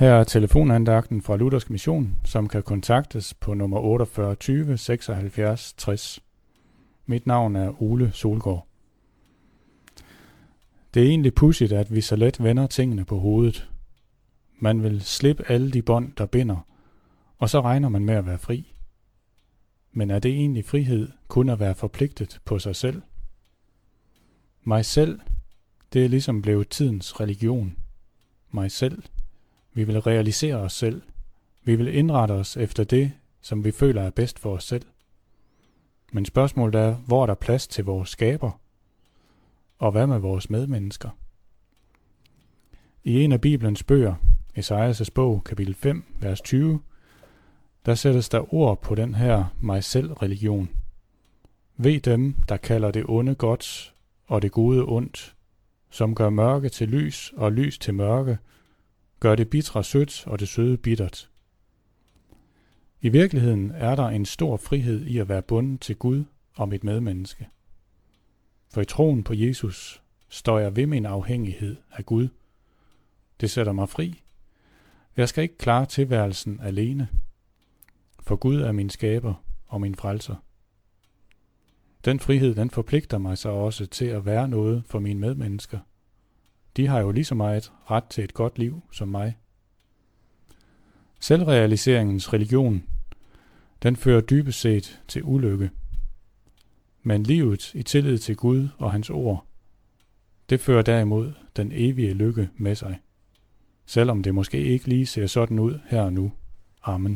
Her er telefonandagten fra Luthersk Mission, som kan kontaktes på nummer 48 20 76 60. Mit navn er Ole Solgaard. Det er egentlig pudsigt, at vi så let vender tingene på hovedet. Man vil slippe alle de bånd, der binder, og så regner man med at være fri. Men er det egentlig frihed kun at være forpligtet på sig selv? Mig selv, det er ligesom blevet tidens religion. Mig selv. Vi vil realisere os selv. Vi vil indrette os efter det, som vi føler er bedst for os selv. Men spørgsmålet er, hvor er der plads til vores skaber? Og hvad med vores medmennesker? I en af Bibelens bøger, Esajas' bog, kapitel 5, vers 20, der sættes der ord på den her mig selv religion. Ved dem, der kalder det onde godt og det gode ondt, som gør mørke til lys og lys til mørke, gør det bitre sødt og det søde bittert. I virkeligheden er der en stor frihed i at være bundet til Gud og mit medmenneske. For i troen på Jesus står jeg ved min afhængighed af Gud. Det sætter mig fri. Jeg skal ikke klare tilværelsen alene, for Gud er min skaber og min frelser. Den frihed, den forpligter mig så også til at være noget for mine medmennesker. De har jo lige så meget ret til et godt liv som mig. Selvrealiseringens religion, den fører dybest set til ulykke. Men livet i tillid til Gud og hans ord, det fører derimod den evige lykke med sig. Selvom det måske ikke lige ser sådan ud her og nu. Amen.